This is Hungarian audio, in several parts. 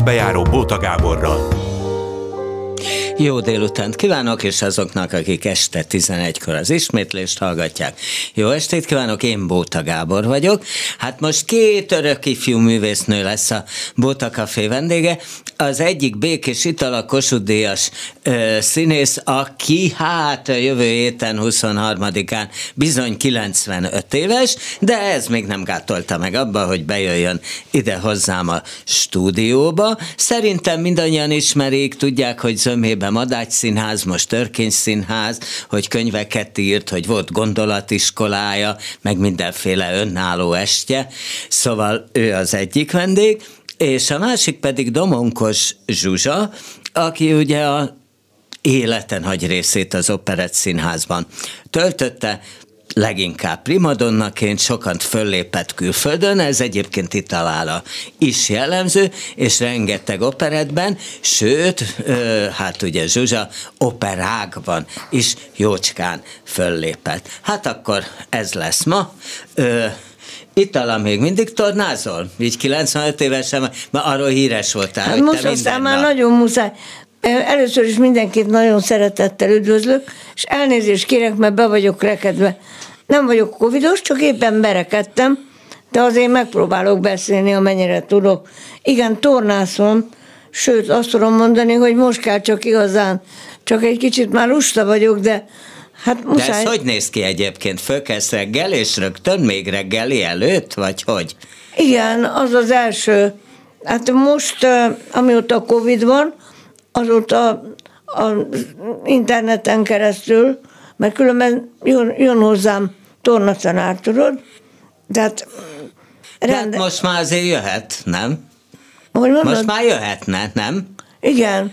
közbejáró Bóta Gáborral. Jó délutánt kívánok, és azoknak, akik este 11-kor az ismétlést hallgatják. Jó estét kívánok, én Bóta Gábor vagyok. Hát most két örök ifjú művésznő lesz a Bóta Café vendége. Az egyik Békés Itala Kossuth Díjas ö, színész, aki hát jövő héten 23-án bizony 95 éves, de ez még nem gátolta meg abba, hogy bejöjjön ide hozzám a stúdióba. Szerintem mindannyian ismerik, tudják, hogy zömében Madács Színház, most Törkény Színház, hogy könyveket írt, hogy volt gondolatiskolája, meg mindenféle önálló estje. Szóval ő az egyik vendég, és a másik pedig Domonkos Zsuzsa, aki ugye a élete nagy részét az Operett Színházban töltötte, leginkább primadonnaként sokan föllépett külföldön, ez egyébként Italára is jellemző, és rengeteg operetben, sőt, hát ugye Zsuzsa operákban is jócskán föllépett. Hát akkor ez lesz ma. Itala még mindig tornázol? Így 95 évesen, mert arról híres voltál, hát most aztán már nap. nagyon muszáj. Először is mindenkit nagyon szeretettel üdvözlök, és elnézést kérek, mert be vagyok rekedve. Nem vagyok covidos, csak éppen berekedtem, de azért megpróbálok beszélni, amennyire tudok. Igen, tornászom, sőt azt tudom mondani, hogy most kell csak igazán, csak egy kicsit már lusta vagyok, de hát De muszáj. ez hogy néz ki egyébként? Fölkelsz reggel, és rögtön még reggeli előtt, vagy hogy? Igen, az az első. Hát most, amióta Covid van, azóta a interneten keresztül, mert különben jön, jön hozzám tornatanár, tudod? Tehát hát rende, most már azért jöhet, nem? hogy mondod? Most már jöhetne, nem? Igen.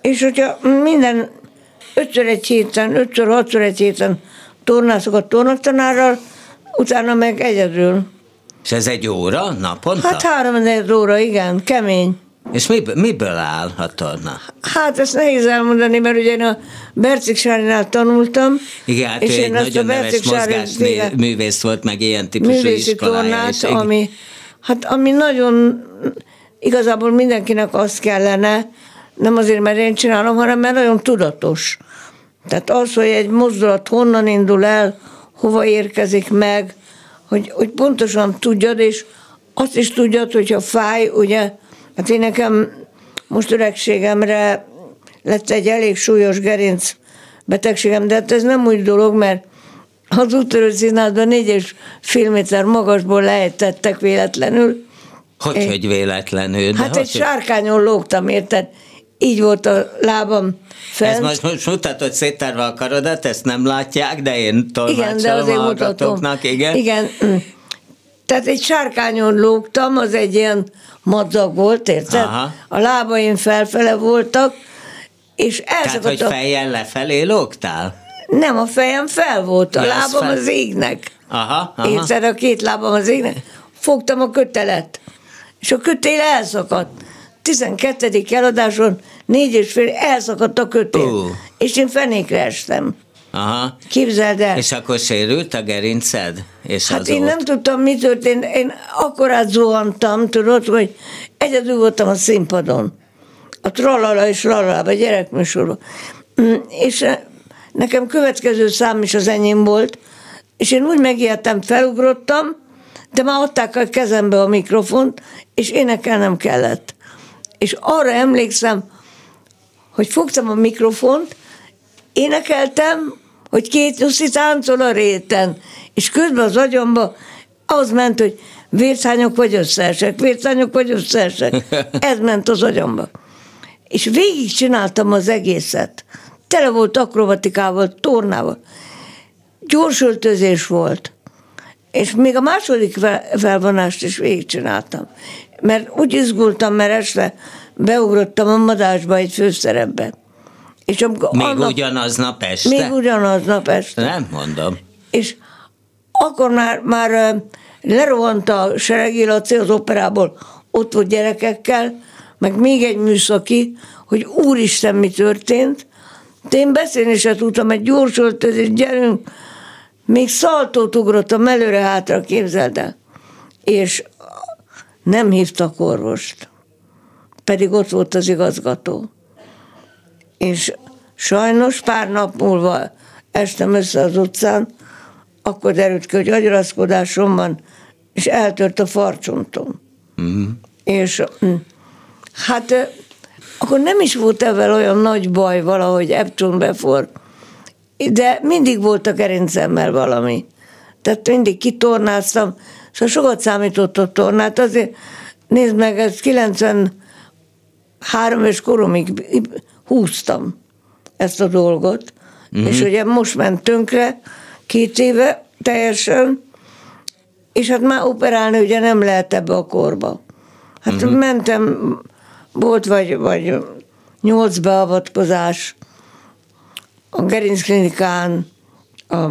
És hogyha minden ötször egy héten, ötször, hatszor egy héten tornászok a tornatanárral, utána meg egyedül. És ez egy óra naponta? Hát három óra, igen, kemény. És miből, miből áll a torna? Hát ezt nehéz elmondani, mert ugye én a Bercik Sárinál tanultam. Igen, hát ő egy én a nagyon neves mozgásművész volt, meg ilyen típusú iskolája tornát, ami, hát ami nagyon, igazából mindenkinek az kellene, nem azért, mert én csinálom, hanem mert nagyon tudatos. Tehát az, hogy egy mozdulat honnan indul el, hova érkezik meg, hogy, hogy pontosan tudjad, és azt is tudjad, hogyha fáj, ugye, hát én nekem most öregségemre lett egy elég súlyos gerinc betegségem, de hát ez nem úgy dolog, mert az úttörő színházban négy és fél méter magasból lejtettek véletlenül. Hogy, Egy- hogy véletlenül? De Hát hogy, egy sárkányon lógtam, érted? Így volt a lábam fent. Ez most, most mutatod széttárva a karodat, ezt nem látják, de én igen, de tolmácsolom azért a mutatom. hallgatóknak, igen. Igen. Tehát egy sárkányon lógtam, az egy ilyen madzag volt, érted? Aha. A lábaim felfele voltak, és Tehát, elszakadt hogy fejjel lefelé lógtál? Nem, a fejem fel volt, a az lábam fel- az égnek. Aha, aha. Érted, a két lábam az égnek. Fogtam a kötelet, és a kötél elszakadt. 12. eladáson négy és fél elszakadt a kötél. Ú. És én fenékre estem. Aha. Képzeld el. És akkor sérült a gerinced? És Hát az én nem tudtam, mi történt. Én akkorát zuhantam, tudod, hogy egyedül voltam a színpadon. A tralala és lalala, a gyerekműsorban. Mm, És eh, nekem következő szám is az enyém volt, és én úgy megijedtem, felugrottam, de már adták a kezembe a mikrofont, és énekelnem kellett. És arra emlékszem, hogy fogtam a mikrofont, énekeltem, hogy két nyuszi táncol a réten, és közben az agyamba az ment, hogy vérszányok vagy összeesek, vérszányok vagy összeesek. Ez ment az agyamba. És végig csináltam az egészet. Tele volt akrobatikával, tornával. Gyors öltözés volt. És még a második fel- felvonást is végigcsináltam. Mert úgy izgultam, mert este beugrottam a madásba egy főszerepbe. És amikor Még annak- ugyanaznap este? még ugyanaznap este. Nem mondom. És akkor már, már lerohant a Seregi Laci az operából, ott volt gyerekekkel, meg még egy műszaki, hogy úristen, mi történt. De én beszélni se tudtam, egy gyors öltözés, gyerünk. Még szaltót ugrottam előre-hátra, képzeld el. És nem hívtak orvost. pedig ott volt az igazgató. És sajnos pár nap múlva estem össze az utcán, akkor derült ki, hogy agyaraszkodásom van, és eltört a farcsontom. Mm. És mm, hát akkor nem is volt ebben olyan nagy baj valahogy Epcson befor, de mindig volt a gerincemmel valami. Tehát mindig kitornáztam, szóval sokat számított a tornát, azért nézd meg, ez 93 és koromig húztam ezt a dolgot, mm-hmm. és ugye most ment tönkre, két éve teljesen, és hát már operálni ugye nem lehet ebbe a korba. Hát mm-hmm. mentem, volt vagy, vagy nyolc beavatkozás a gerincklinikán, a,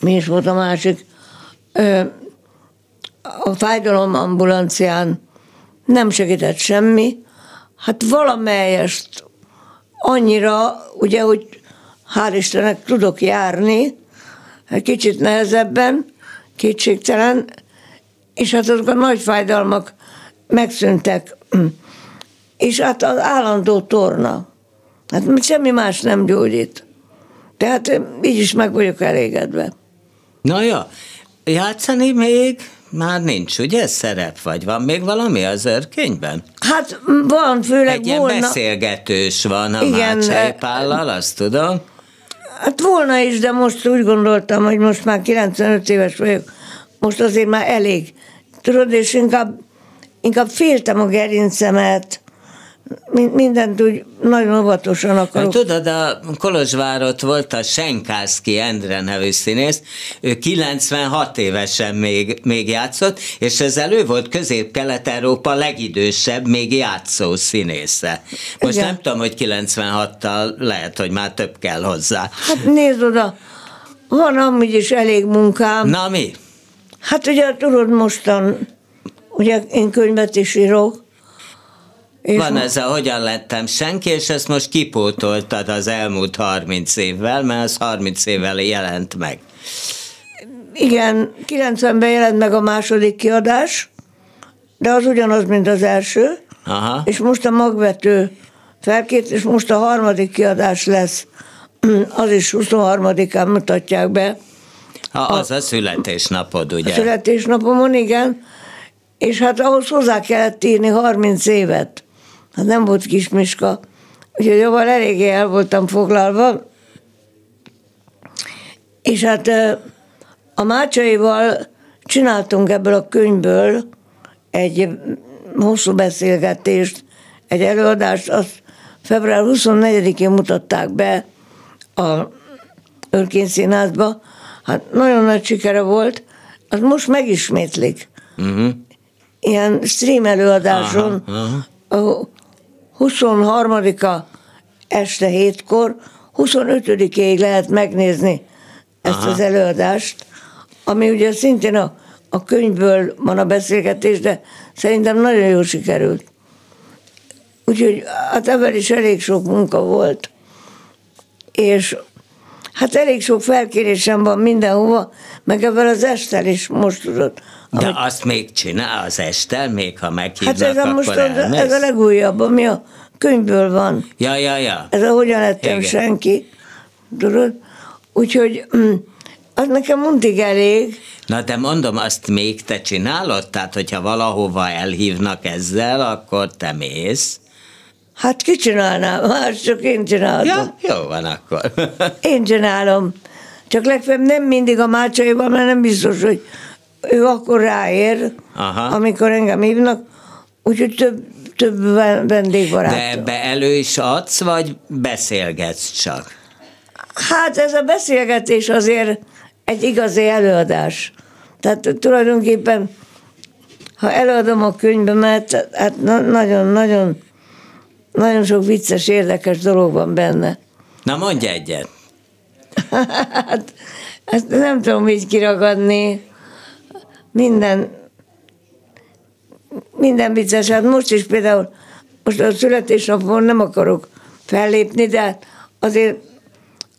mi is volt a másik, a fájdalom ambulancián nem segített semmi, hát valamelyest annyira, ugye, hogy hál' Istennek tudok járni, kicsit nehezebben, kétségtelen, és hát azok a nagy fájdalmak megszűntek. És hát az állandó torna. Hát semmi más nem gyógyít. Tehát így is meg vagyok elégedve. Na ja, játszani még már nincs, ugye, szerep, vagy van még valami az örkényben? Hát van, főleg Egy volna... beszélgetős van a Igen, Mácsai Pállal, azt tudom. Hát volna is, de most úgy gondoltam, hogy most már 95 éves vagyok, most azért már elég. Tudod, és inkább, inkább féltem a gerincemet, mindent úgy nagyon óvatosan akarok. Hát, tudod, a Kolozsvárot volt a Senkászki Endre nevű színész, ő 96 évesen még, még játszott, és ezzel ő volt Közép-Kelet-Európa legidősebb, még játszó színésze. Most Igen. nem tudom, hogy 96-tal lehet, hogy már több kell hozzá. Hát nézd oda, van amúgy is elég munkám. Na mi? Hát ugye tudod mostan, ugye én könyvet is írok, és Van ez a hogyan lettem senki, és ezt most kipótoltad az elmúlt 30 évvel, mert az 30 évvel jelent meg. Igen, 90-ben jelent meg a második kiadás, de az ugyanaz, mint az első. Aha. És most a magvető felkét, és most a harmadik kiadás lesz. Az is 23-án mutatják be. Ha, az a, a születésnapod, ugye? A születésnapomon, igen. És hát ahhoz hozzá kellett írni 30 évet hát nem volt kismiska, úgyhogy jóval eléggé el voltam foglalva, és hát a Mácsaival csináltunk ebből a könyvből egy hosszú beszélgetést, egy előadást, azt február 24-én mutatták be a Örkény Színházba. Hát nagyon nagy sikere volt, az most megismétlik. Uh-huh. Ilyen stream előadáson, aha, aha. 23-a este hétkor, 25-ig lehet megnézni ezt Aha. az előadást, ami ugye szintén a, a könyvből van a beszélgetés, de szerintem nagyon jól sikerült. Úgyhogy hát ebben is elég sok munka volt. És hát elég sok felkérésem van mindenhova, meg ebben az estel is most tudod. De amit... azt még csinál az estel, még ha meghívnak, Hát ez a, most a, ez a legújabb, ami a könyvből van. Ja, ja, ja. Ez a hogyan lettem Igen. senki, tudod? Úgyhogy mm, az nekem mindig elég. Na de mondom, azt még te csinálod? Tehát, hogyha valahova elhívnak ezzel, akkor te mész? Hát ki csinálná? Már csak én csinálom. Ja, jó van akkor. én csinálom. Csak legfeljebb nem mindig a mácsaival, mert nem biztos, hogy ő akkor ráér, Aha. amikor engem hívnak, úgyhogy több, több vendégbarát. De ebbe elő is adsz, vagy beszélgetsz csak? Hát ez a beszélgetés azért egy igazi előadás. Tehát tulajdonképpen, ha előadom a könyvemet, hát nagyon-nagyon nagyon sok vicces, érdekes dolog van benne. Na mondj egyet. hát, ezt nem tudom így kiragadni minden, minden vicces. Hát most is például, most a születésnapon nem akarok fellépni, de azért,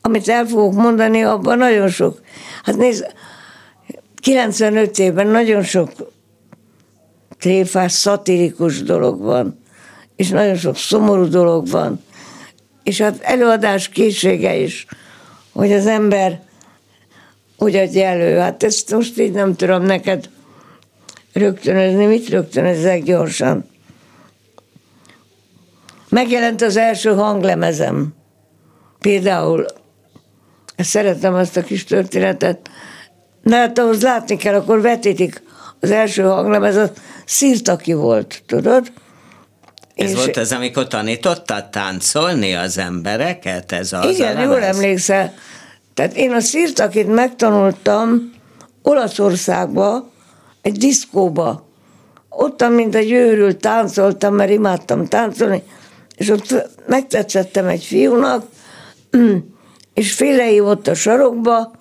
amit el fogok mondani, abban nagyon sok. Hát nézd, 95 évben nagyon sok tréfás, szatirikus dolog van, és nagyon sok szomorú dolog van, és hát előadás készsége is, hogy az ember hogy adja elő. Hát ezt most így nem tudom neked rögtönözni, mit rögtönözzek gyorsan. Megjelent az első hanglemezem. Például, szeretem azt a kis történetet, de hát ahhoz látni kell, akkor vetítik az első hanglemez, az Szirtaki volt, tudod? Ez és volt az, amikor tanítottad táncolni az embereket? Ez az igen, jól emlékszel. Tehát én a Szirtakit megtanultam Olaszországba, egy diszkóba. Ottan, mint egy őrült táncoltam, mert imádtam táncolni, és ott megtetszettem egy fiúnak, és félrehívott a sarokba,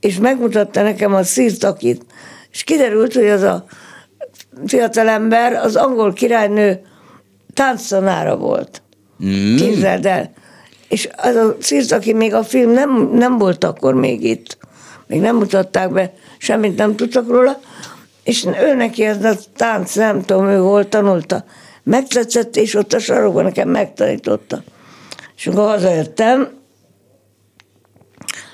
és megmutatta nekem a szírtakit. És kiderült, hogy az a fiatalember az angol királynő tánctanára volt. Mm. Képzeld el. És az a szírtaki még a film nem, nem volt akkor még itt. Még nem mutatták be, semmit nem tudtak róla, és ő neki ez a tánc, nem tudom, ő hol tanulta. Megtetszett, és ott a sarokban nekem megtanította. És amikor hazajöttem,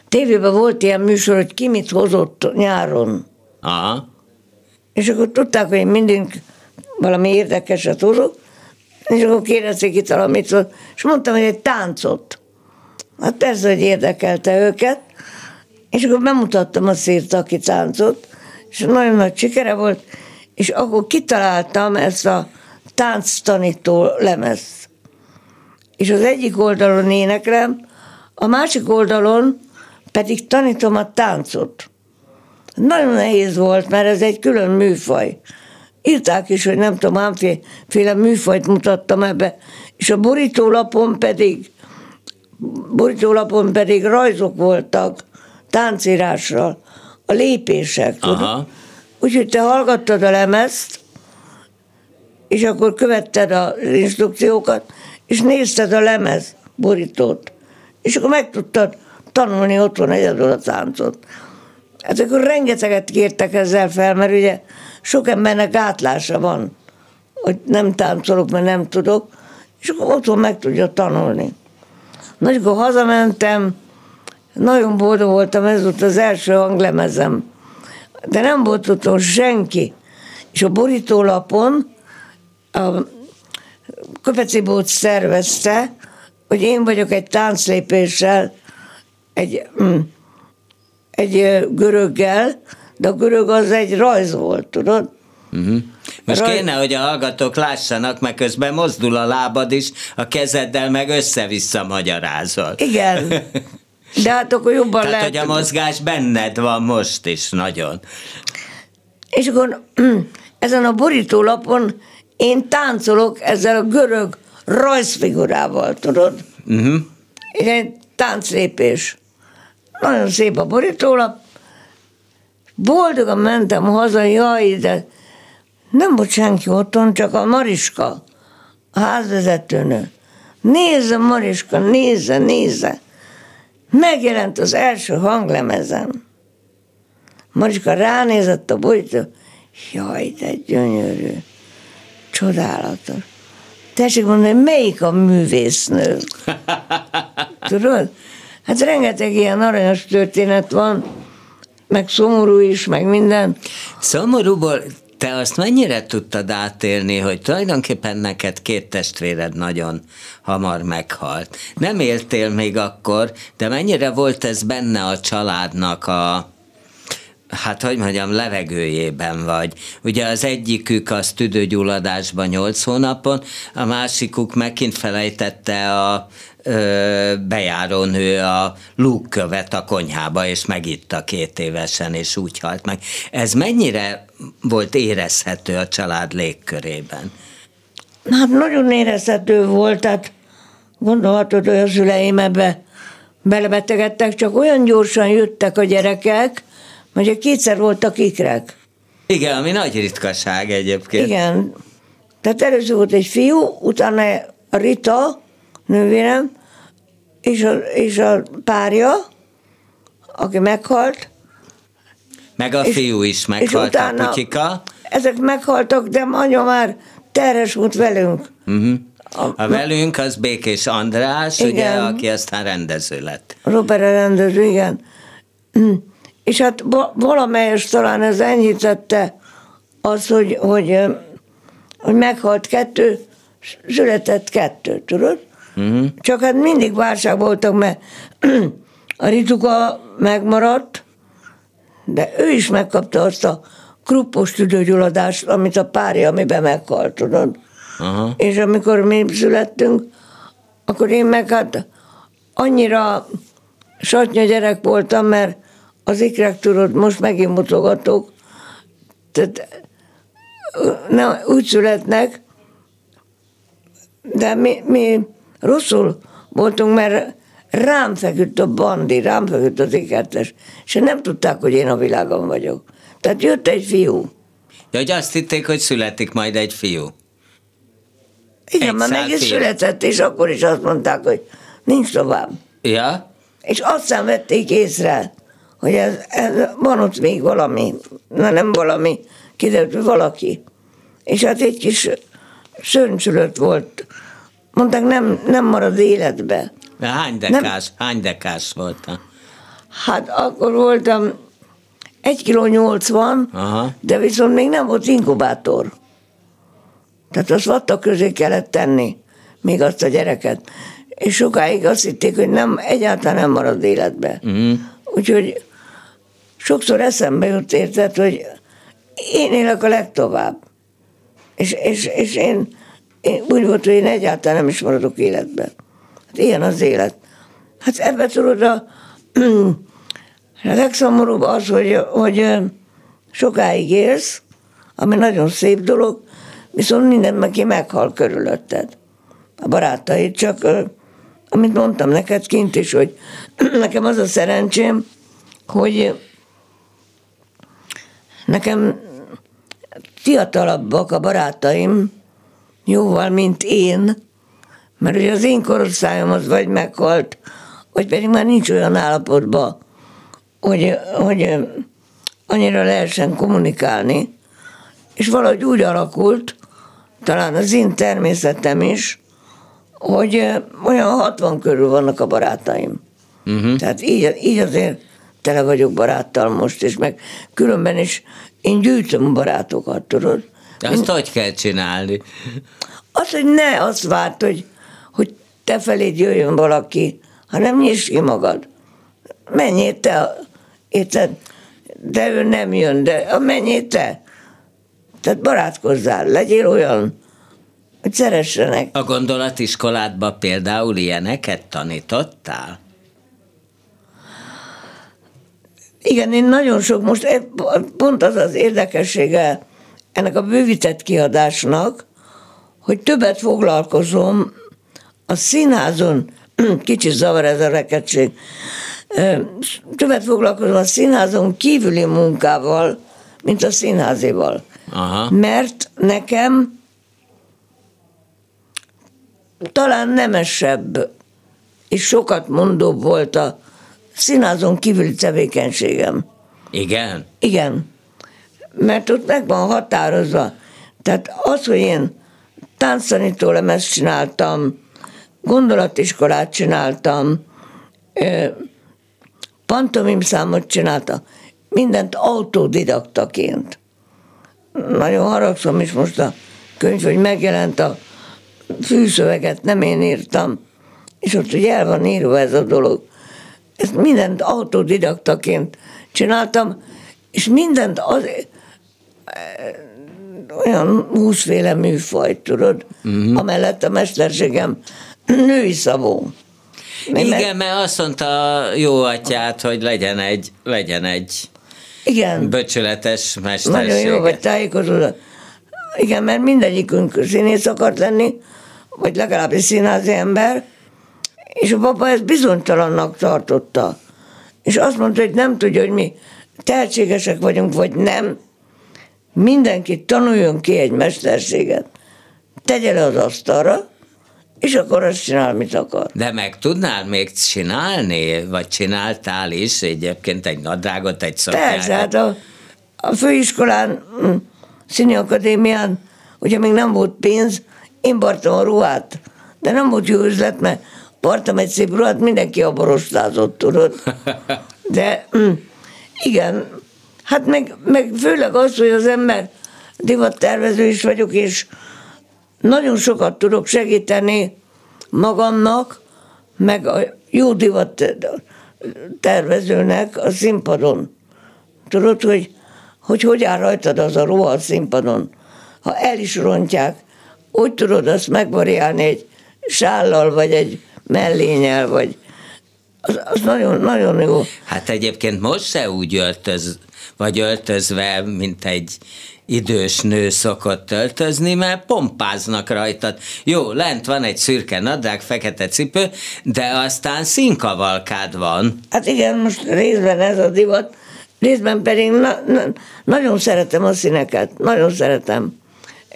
tévében volt ilyen műsor, hogy ki mit hozott nyáron. Aha. És akkor tudták, hogy én mindig valami érdekeset hozok, és akkor kérdezték itt valamit, és mondtam, hogy egy táncot. Hát persze, hogy érdekelte őket, és akkor bemutattam a szírtaki táncot, és nagyon nagy sikere volt, és akkor kitaláltam ezt a tánctanító lemez. És az egyik oldalon éneklem, a másik oldalon pedig tanítom a táncot. Nagyon nehéz volt, mert ez egy külön műfaj. Írták is, hogy nem tudom, hámféle műfajt mutattam ebbe, és a borítólapon pedig borítólapon pedig rajzok voltak táncírásra, a lépések, tudod? Úgyhogy te hallgattad a lemezt, és akkor követted az instrukciókat, és nézted a lemez borítót, és akkor meg tudtad tanulni otthon egyedül a táncot. Hát akkor rengeteget kértek ezzel fel, mert ugye sok embernek gátlása van, hogy nem táncolok, mert nem tudok, és akkor otthon meg tudja tanulni. Na, akkor hazamentem, nagyon boldog voltam, ez volt az első hanglemezem. De nem volt otthon senki. És a borítólapon a Köpeci szervezte, hogy én vagyok egy tánclépéssel, egy, mm, egy göröggel, de a görög az egy rajz volt, tudod? Uh-huh. Most Raj... kéne, hogy a hallgatók lássanak, meg közben mozdul a lábad is, a kezeddel meg össze-vissza magyarázol. Igen. De hát akkor jobban Tehát, lehet. hogy a mozgás benned van most is nagyon. És akkor ezen a borítólapon én táncolok ezzel a görög rajzfigurával, tudod? Uh-huh. Egy tánclépés. Nagyon szép a borítólap. Boldogan mentem haza, jaj, de nem volt senki otthon, csak a Mariska, a házvezetőnő. Nézze, Mariska, nézze, nézze. Megjelent az első hanglemezen. Mariska ránézett a borító, jaj, de gyönyörű, csodálatos. Tessék mondani, melyik a művésznő? Tudod? Hát rengeteg ilyen aranyos történet van, meg szomorú is, meg minden. Szomorúból te azt mennyire tudtad átélni, hogy tulajdonképpen neked két testvéred nagyon hamar meghalt. Nem éltél még akkor, de mennyire volt ez benne a családnak a, hát hogy mondjam, levegőjében vagy. Ugye az egyikük az tüdőgyulladásban 8 hónapon, a másikuk megint felejtette a bejárónő a lúgkövet a konyhába, és megitta két évesen, és úgy halt meg. Ez mennyire volt érezhető a család légkörében? Hát nagyon érezhető volt, tehát gondolhatod, hogy a szüleim ebbe belebetegedtek, csak olyan gyorsan jöttek a gyerekek, hogy kétszer voltak ikrek. Igen, ami nagy ritkaság egyébként. Igen. Tehát először volt egy fiú, utána a Rita, nővérem, és a, és a párja, aki meghalt. Meg a és, fiú is meghalt, a putyika. ezek meghaltak, de anya már terhes volt velünk. Uh-huh. A, a velünk az Békés András, igen. ugye, aki aztán rendező lett. Robert rendező, igen. Mm. És hát valamelyes talán ez enyhítette az, hogy, hogy, hogy meghalt kettő, született kettő, tudod? Uh-huh. Csak hát mindig válság voltak, mert a Rituka megmaradt, de ő is megkapta azt a kruppos tüdőgyulladást, amit a párja, amiben meghalt, tudod? Aha. És amikor mi születtünk, akkor én meg hát annyira satnya gyerek voltam, mert az ikrek tudod, most megint mutogatok, tehát nem, úgy születnek, de mi, mi rosszul voltunk, mert rám feküdt a bandi, rám feküdt az ikertes, és nem tudták, hogy én a világon vagyok. Tehát jött egy fiú. Ja, hogy azt hitték, hogy születik majd egy fiú. Igen, már meg is született, és akkor is azt mondták, hogy nincs tovább. Ja? És aztán vették észre, hogy ez, ez, van ott még valami, na nem valami, kiderült, hogy valaki. És hát egy kis szörnyszülött volt. Mondták, nem, nem marad életbe. De hány dekás, nem, hány dekás voltam? Hát akkor voltam 1 kg 80, Aha. de viszont még nem volt inkubátor. Tehát azt vatta közé kellett tenni, még azt a gyereket. És sokáig azt hitték, hogy nem, egyáltalán nem marad életbe. Uh-huh. Úgyhogy sokszor eszembe jut érted, hogy én élek a legtovább. És, és, és én, én úgy volt, hogy én egyáltalán nem is maradok életben. Hát ilyen az élet. Hát ebbe tudod, a, a legszomorúbb az, hogy, hogy sokáig élsz, ami nagyon szép dolog, viszont minden neki meghal körülötted. A barátaid, csak amit mondtam neked kint is, hogy nekem az a szerencsém, hogy nekem fiatalabbak a barátaim, jóval, mint én, mert ugye az én korosztályom az vagy meghalt, vagy pedig már nincs olyan állapotban, hogy, hogy annyira lehessen kommunikálni. És valahogy úgy alakult, talán az én természetem is, hogy olyan 60 körül vannak a barátaim. Uh-huh. Tehát így, így azért tele vagyok baráttal most, és meg különben is én gyűjtöm barátokat, tudod. De azt hogy kell csinálni? Az, hogy ne azt várt, hogy, hogy te feléd jöjjön valaki, hanem nyisd ki magad. Menjél te, érted? De ő nem jön, de menjél te. Tehát barátkozzál, legyél olyan, hogy szeressenek. A gondolatiskoládban például ilyeneket tanítottál? Igen, én nagyon sok, most e- pont az az érdekessége ennek a bővített kiadásnak, hogy többet foglalkozom a színházon, kicsit zavar ez a reketség, többet foglalkozom a színházon kívüli munkával, mint a színházival. Aha. Mert nekem talán nemesebb és sokat mondóbb volt a színházon kívüli tevékenységem. Igen? Igen. Mert ott meg van határozva. Tehát az, hogy én tánctanító lemezt csináltam, gondolatiskolát csináltam, pantomim számot csináltam, mindent autodidaktaként. Nagyon haragszom is most a könyv, hogy megjelent a fűszöveget, nem én írtam, és ott ugye el van írva ez a dolog. Ezt mindent autodidaktaként csináltam, és mindent az, olyan húszféle műfajt, tudod, uh-huh. amellett a mesterségem női szavó. Igen, mert... mert azt mondta jó atyát, hogy legyen egy, legyen egy igen. böcsöletes mestersége. Nagyon jó vagy tájékozódott. Igen, mert mindegyikünk színész akart lenni, vagy legalábbis színházi ember, és a papa ezt bizonytalannak tartotta. És azt mondta, hogy nem tudja, hogy mi tehetségesek vagyunk, vagy nem. Mindenki tanuljon ki egy mesterséget. Tegye le az asztalra, és akkor azt csinál, mit akar. De meg tudnál még csinálni, vagy csináltál is egyébként egy nadrágot, egy szoknyát? Persze, hát a, a főiskolán mm, színi akadémián, ugye még nem volt pénz, én bartam a ruhát. De nem volt jó üzlet, mert bartam egy szép ruhát, mindenki a borostázott, tudod. De mm, igen, hát meg, meg főleg az, hogy az ember divattervező is vagyok, és nagyon sokat tudok segíteni magamnak, meg a jó divat tervezőnek a színpadon. Tudod, hogy hogy, hogy áll rajtad az a ruha a színpadon. Ha el is rontják, úgy tudod azt megvariálni egy sállal, vagy egy mellényel, vagy az, az nagyon, nagyon jó. Hát egyébként most se úgy öltöz, vagy öltözve, mint egy idős nő szokott öltözni, mert pompáznak rajtad. Jó, lent van egy szürke nadrág, fekete cipő, de aztán színkavalkád van. Hát igen, most részben ez a divat, részben pedig na, na, nagyon szeretem a színeket, nagyon szeretem.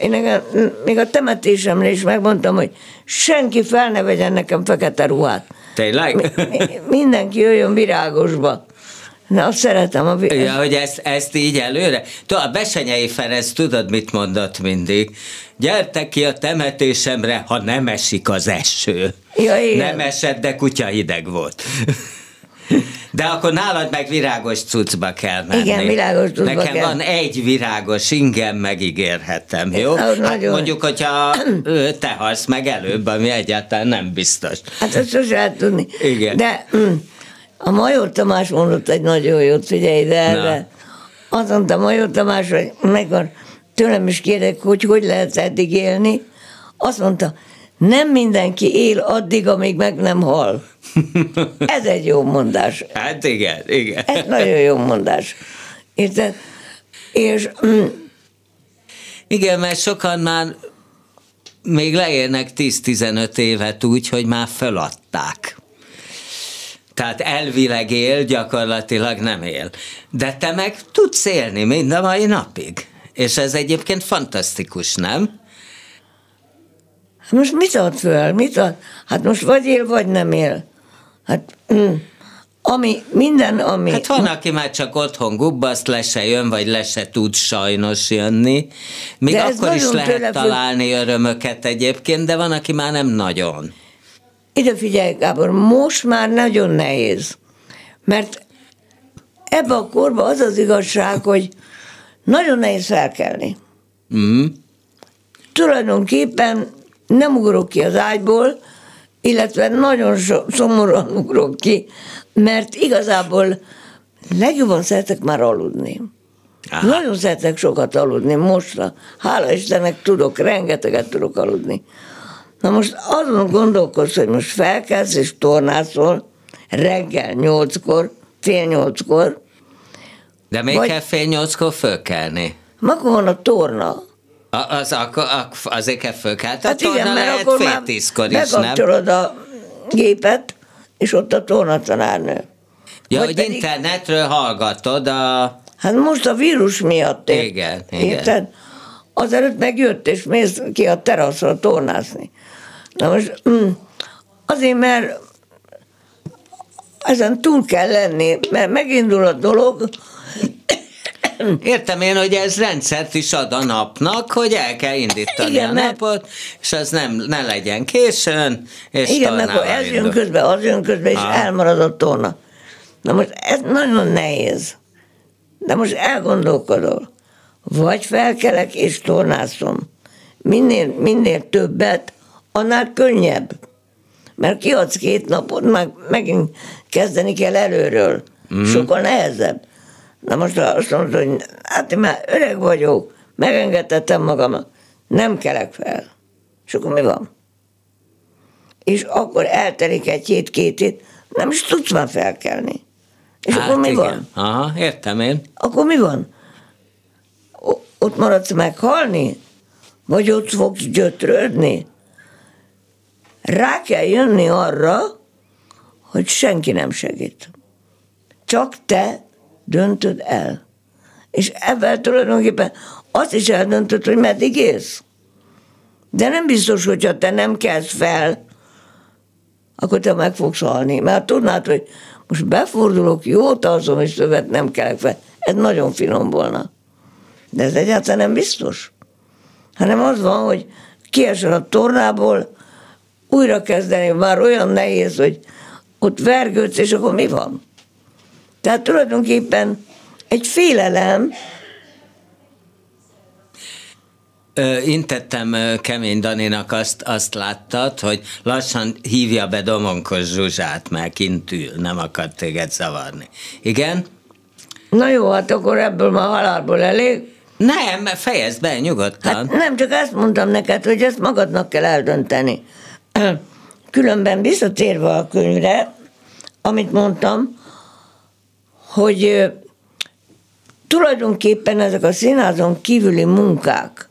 Én nekem, még a temetésemre is megmondtam, hogy senki fel ne vegyen nekem fekete ruhát. Tényleg? Mi, mindenki jöjjön virágosba. Na, azt szeretem a Ja, hogy ezt, ezt így előre? Tudod, a Besenyei Ferenc tudod, mit mondott mindig? Gyertek ki a temetésemre, ha nem esik az eső. Ja, igen. Nem esett, de kutya hideg volt. De akkor nálad meg virágos cuccba kell menni. Igen, virágos cuccba Nekem kell. van egy virágos ingem, megígérhetem, jó? Hát nagyon. mondjuk, hogyha te halsz meg előbb, ami egyáltalán nem biztos. Hát ezt sose lehet tudni. Igen. De mm, a Major Tamás mondott egy nagyon jót, figyelj ide erre. Azt mondta Major Tamás, hogy megvan, tőlem is kérdek, hogy hogy lehet eddig élni. Azt mondta, nem mindenki él addig, amíg meg nem hal. Ez egy jó mondás. Hát igen, igen. Ez nagyon jó mondás. Érted? És mm, Igen, mert sokan már még leérnek 10-15 évet úgy, hogy már feladták. Tehát elvileg él, gyakorlatilag nem él. De te meg tudsz élni mind a mai napig. És ez egyébként fantasztikus, nem? most mit ad föl? Mit ad? Hát most vagy él, vagy nem él. Hát mm, ami, minden, ami... Hát van, aki már csak otthon gubbaszt, le se jön, vagy le se tud sajnos jönni. Még De akkor is lehet tőle találni örömöket egyébként, de van, aki már nem nagyon. Ide figyelj, Gábor, most már nagyon nehéz. Mert ebbe a korba az az igazság, hogy nagyon nehéz felkelni. Mm. Tulajdonképpen nem ugrok ki az ágyból, illetve nagyon so, szomorúan ugrok ki, mert igazából legjobban szeretek már aludni. Aha. Nagyon szeretek sokat aludni mostra. Hála Istennek tudok, rengeteget tudok aludni. Na most azon gondolkozz, hogy most felkelsz és tornászol reggel nyolckor, fél nyolckor, De még Vagy- kell fél nyolckor fölkelni. akkor van a torna. A, az, akkor, ak- azért kell fölkelni. Hát Hát igen, mert akkor fél már tízkor is, nem? a gépet, és ott a tornatanárnő. Ja, Vagy hogy pedig- internetről hallgatod a... Hát most a vírus miatt. Igen, igen. Érted? Azelőtt megjött, és mész ki a teraszra tornászni. Na most mm, azért, mert ezen túl kell lenni, mert megindul a dolog, Értem én, hogy ez rendszert is ad a napnak, hogy el kell indítani Igen, a mert- napot, és az nem, ne legyen későn, és igen, meg akkor ez jön közben, az jön közben, és Ah. elmarad a torna. Na most ez nagyon nehéz. De most elgondolkodol. Vagy felkelek és tornászom. Minél, minél többet, annál könnyebb. Mert kiadsz két napot, meg megint kezdeni kell előről. Mm. Sokkal nehezebb. Na most azt mondod, hogy hát én már öreg vagyok, megengedtettem magamat, nem kelek fel. És akkor mi van? És akkor eltelik egy hét, két hét, nem is tudsz már felkelni. És hát akkor mi igen. van? Aha, értem én. Akkor mi van? O- ott maradsz meghalni? Vagy ott fogsz gyötrődni? Rá kell jönni arra, hogy senki nem segít. Csak te döntöd el. És ebben tulajdonképpen azt is eldöntöd, hogy meddig élsz. De nem biztos, hogyha te nem kelsz fel, akkor te meg fogsz halni. Mert tudnád, hogy most befordulok, jót alszom, és többet nem kelek fel. Ez nagyon finom volna. De ez egyáltalán nem biztos. Hanem az van, hogy kiesel a tornából, újra kezdeni már olyan nehéz, hogy ott vergődsz, és akkor mi van? Tehát tulajdonképpen egy félelem, intettem Kemény Daninak azt, azt láttad, hogy lassan hívja be Domonkos Zsuzsát, mert kint ül, nem akar téged zavarni. Igen? Na jó, hát akkor ebből már halálból elég. Nem, fejezd be nyugodtan. Hát nem, csak azt mondtam neked, hogy ezt magadnak kell eldönteni. Különben visszatérve a könyvre, amit mondtam, hogy tulajdonképpen ezek a színházon kívüli munkák,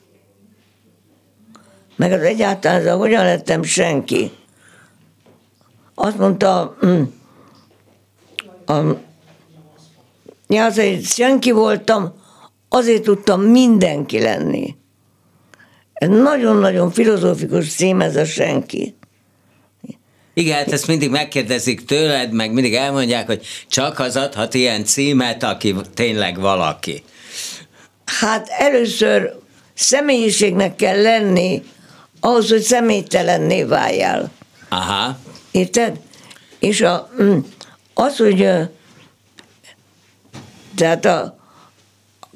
meg az egyáltalán ez a hogyan lettem senki. Azt mondta, mm, a, ja, azért senki voltam, azért tudtam mindenki lenni. Ez nagyon-nagyon filozófikus cím ez a senki. Igen, hát ezt mindig megkérdezik tőled, meg mindig elmondják, hogy csak az adhat ilyen címet, aki tényleg valaki. Hát először személyiségnek kell lenni, ahhoz, hogy személytelenné váljál. Aha. Érted? És a, mm, az, hogy tehát a,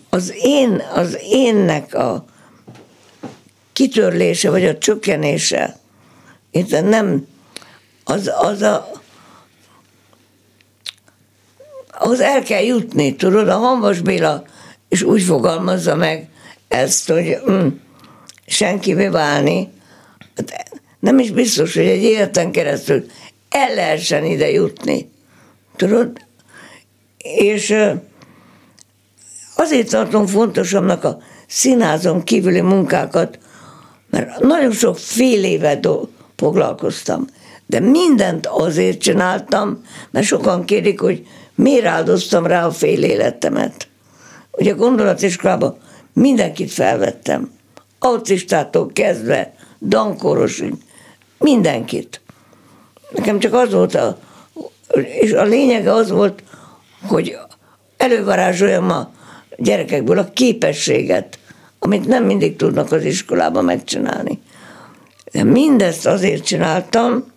az én, az énnek a kitörlése, vagy a csökkenése, érted? Nem, az, az a, ahhoz el kell jutni, tudod, a Hanvas Béla és úgy fogalmazza meg ezt, hogy mm, senkivé válni, hát nem is biztos, hogy egy életen keresztül el lehessen ide jutni. Tudod? És azért tartom fontosabbnak a színházon kívüli munkákat, mert nagyon sok fél éve foglalkoztam, de mindent azért csináltam, mert sokan kérik, hogy miért áldoztam rá a fél életemet. Ugye a gondolatiskolában mindenkit felvettem. Autistától kezdve, dankorosig, mindenkit. Nekem csak az volt a, és a lényege az volt, hogy elővarázsoljam a gyerekekből a képességet, amit nem mindig tudnak az iskolában megcsinálni. De mindezt azért csináltam,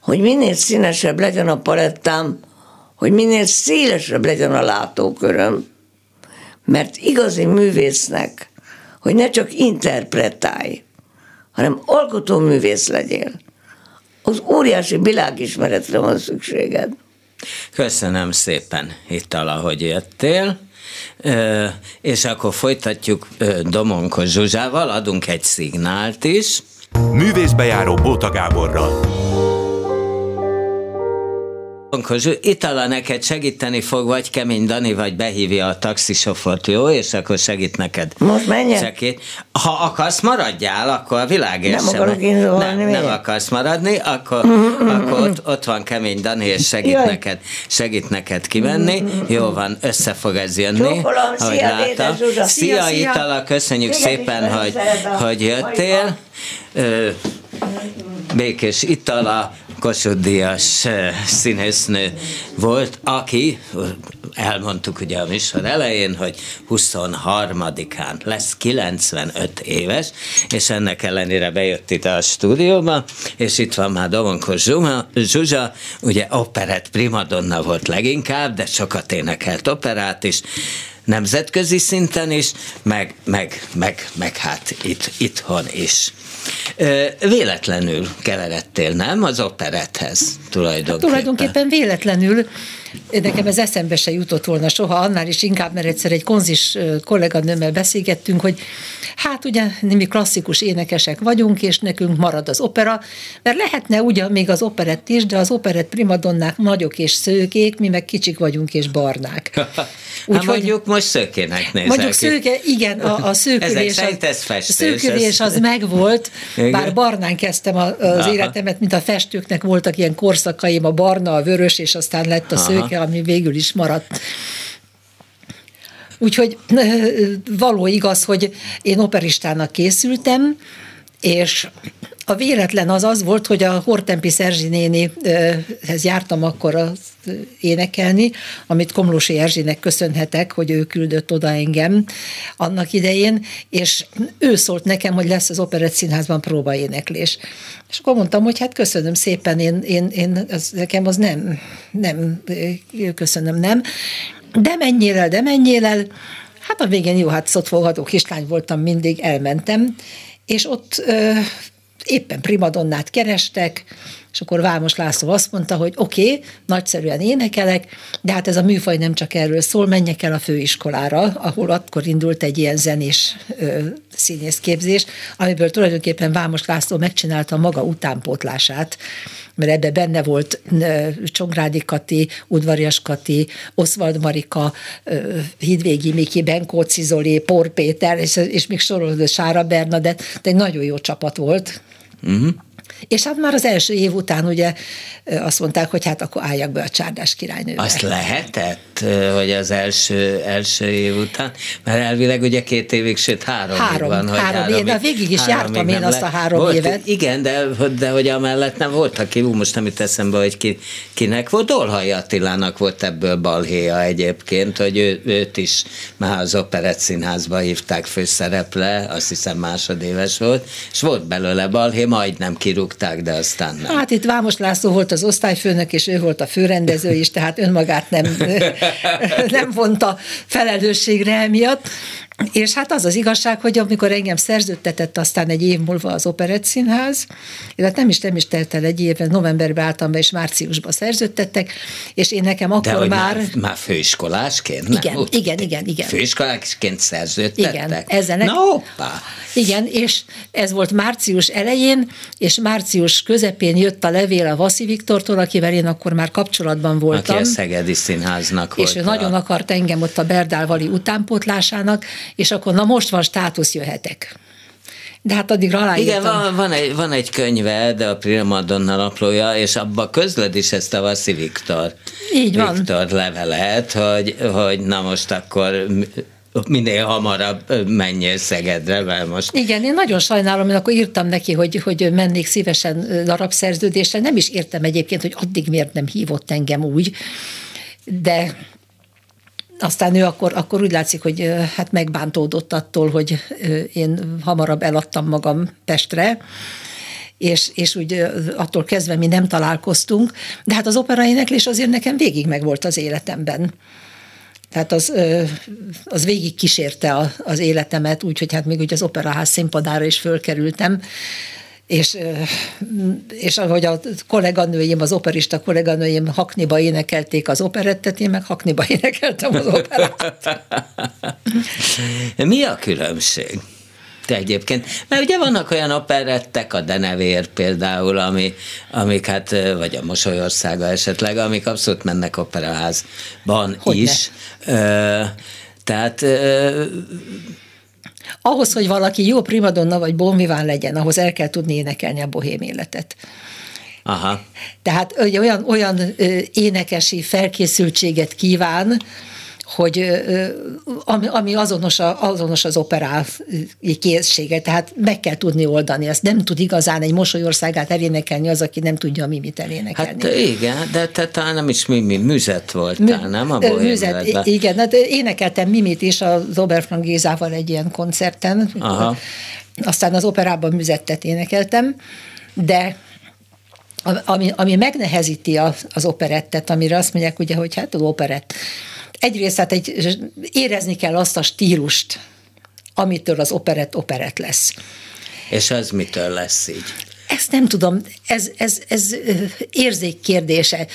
hogy minél színesebb legyen a palettám, hogy minél szélesebb legyen a látóköröm, mert igazi művésznek, hogy ne csak interpretálj, hanem alkotóművész legyél. Az óriási világismeretre van szükséged. Köszönöm szépen itt ahogy jöttél. És akkor folytatjuk Domonko Zsuzsával, adunk egy szignált is. Művészbejáró Bóta Gáborral. Akkor Itala neked segíteni fog, vagy Kemény Dani, vagy behívja a taxisofort, jó? És akkor segít neked. Most menjen? Segít. Ha akarsz, maradjál, akkor a világért Nem akarok én nem, nem akarsz maradni, akkor, akkor ott, ott van Kemény Dani, és segít Jaj. neked, segít neked kimenni. Jó van, össze fog ez jönni. Csókolom, szia, láttam. Szia, szia, Itala, köszönjük Téged szépen, hogy, hogy jöttél. Békés Itala, Kossuth Díjas színésznő volt, aki, elmondtuk ugye a műsor elején, hogy 23-án lesz 95 éves, és ennek ellenére bejött itt a stúdióba, és itt van már Domonkos Zsuzsa, Zsuzsa, ugye operett primadonna volt leginkább, de sokat énekelt operát is, nemzetközi szinten is, meg, meg, meg, meg hát itt, itthon is. Véletlenül keveredtél, nem? Az operethez tulajdonképpen. Hát tulajdonképpen véletlenül. Nekem ez eszembe se jutott volna soha, annál is inkább, mert egyszer egy konzis kolléganőmmel beszélgettünk, hogy hát ugye mi klasszikus énekesek vagyunk, és nekünk marad az opera, mert lehetne ugyan még az operett is, de az operett primadonnák nagyok és szőkék, mi meg kicsik vagyunk és barnák. Úgy, hát mondjuk most szőkének nézek. Mondjuk szőke, igen, a, a szőkülés, az, szőkülés az megvolt, igen. bár barnán kezdtem az Aha. életemet, mint a festőknek voltak ilyen korszakaim, a barna, a vörös, és aztán lett a szőke, Aha. ami végül is maradt. Úgyhogy való igaz, hogy én operistának készültem, és a véletlen az az volt, hogy a Hortempi Erzsi nénihez jártam akkor az énekelni, amit Komlósi Erzsinek köszönhetek, hogy ő küldött oda engem annak idején, és ő szólt nekem, hogy lesz az Operett Színházban próbaéneklés. És akkor mondtam, hogy hát köszönöm szépen, én, én, én az, nekem az nem, nem, köszönöm, nem. De menjél de menjél. Hát a végén jó, hát szotfogadó kislány voltam mindig, elmentem, és ott ö, éppen primadonnát kerestek, és akkor Vámos László azt mondta, hogy oké, okay, nagyszerűen énekelek, de hát ez a műfaj nem csak erről szól, menjek el a főiskolára, ahol akkor indult egy ilyen zenés ö, színészképzés, amiből tulajdonképpen Vámos László megcsinálta maga utánpótlását, mert ebbe benne volt Csongrádi Kati, Udvarias Kati, Oszvald Marika, Hidvégi Miki, Benkóci Zoli, Por Péter, és, és még sorolod Sára Bernadett, de egy nagyon jó csapat volt. Uh-huh. És hát már az első év után ugye azt mondták, hogy hát akkor álljak be a csárdás királynőbe. Azt lehetett, hogy az első, első év után, mert elvileg ugye két évig, sőt három, három év van. Hogy három, három év, de végig is jártam én azt a három volt, évet. Igen, de, de hogy amellett nem volt, aki, most nem jut eszembe, hogy ki, kinek volt, Dolhai Attilának volt ebből balhéja egyébként, hogy ő, őt is már az Operett Színházba hívták főszereple, azt hiszem másodéves volt, és volt belőle balhé, majdnem kirúgták, de aztán nem. Hát itt Vámos László volt az osztályfőnök, és ő volt a főrendező is, tehát önmagát nem, nem vonta felelősségre emiatt. És hát az az igazság, hogy amikor engem szerződtetett aztán egy év múlva az Operett Színház, illetve nem is, nem is telt el egy éven, novemberben álltam be, és márciusban szerződtettek, és én nekem akkor De, már... Már, már főiskolásként? Igen, nem? igen, igen, igen. Főiskolásként szerződtettek? Igen, ezzel Na, hoppá. Igen, és ez volt március elején, és március közepén jött a levél a Vaszi Viktortól, akivel én akkor már kapcsolatban voltam. Aki a Szegedi Színháznak És ő volt nagyon akart engem ott a Berdálvali utánpótlásának, és akkor na most van státusz, jöhetek. De hát addig aláírtam. Igen, van, van, egy, van egy könyve, de a Prima naplója, és abban közled is ezt a Vaszi Viktor. Így van. Viktor levelet, hogy, hogy na most akkor minél hamarabb menjél Szegedre, mert most... Igen, én nagyon sajnálom, én akkor írtam neki, hogy, hogy mennék szívesen darabszerződésre. Nem is értem egyébként, hogy addig miért nem hívott engem úgy, de aztán ő akkor, akkor úgy látszik, hogy hát megbántódott attól, hogy én hamarabb eladtam magam Pestre, és, és úgy attól kezdve mi nem találkoztunk, de hát az operaéneklés azért nekem végig megvolt az életemben. Tehát az, az végig kísérte az életemet, úgyhogy hát még ugye az operaház színpadára is fölkerültem, és, és ahogy a kolléganőim, az operista kolléganőim Hakniba énekelték az operettet, én meg Hakniba énekeltem az operettet. Mi a különbség? Te egyébként, mert ugye vannak olyan operettek, a Denevér például, ami, amik hát, vagy a Mosolyországa esetleg, amik abszolút mennek operaházban Hogyne. is. Ö, tehát ahhoz, hogy valaki jó primadonna vagy bonviván legyen, ahhoz el kell tudni énekelni a bohém életet. Aha. Tehát olyan, olyan énekesi felkészültséget kíván, hogy ami, ami azonos, a, azonos az operál készsége, tehát meg kell tudni oldani. Ezt nem tud igazán egy mosolyországát elénekelni az, aki nem tudja a mimit elénekelni. Hát igen, de te talán nem is mimi, műzet voltál, Mű, nem? A műzet, igen, hát énekeltem mimit is az Oberfrank Gézával egy ilyen koncerten. Aha. Aztán az operában műzettet énekeltem, de ami, ami megnehezíti az, az operettet, amire azt mondják, ugye, hogy hát az operett egyrészt hát egy, érezni kell azt a stílust, amitől az operett operett lesz. És ez mitől lesz így? Ezt nem tudom, ez, ez, ez érzék kérdése.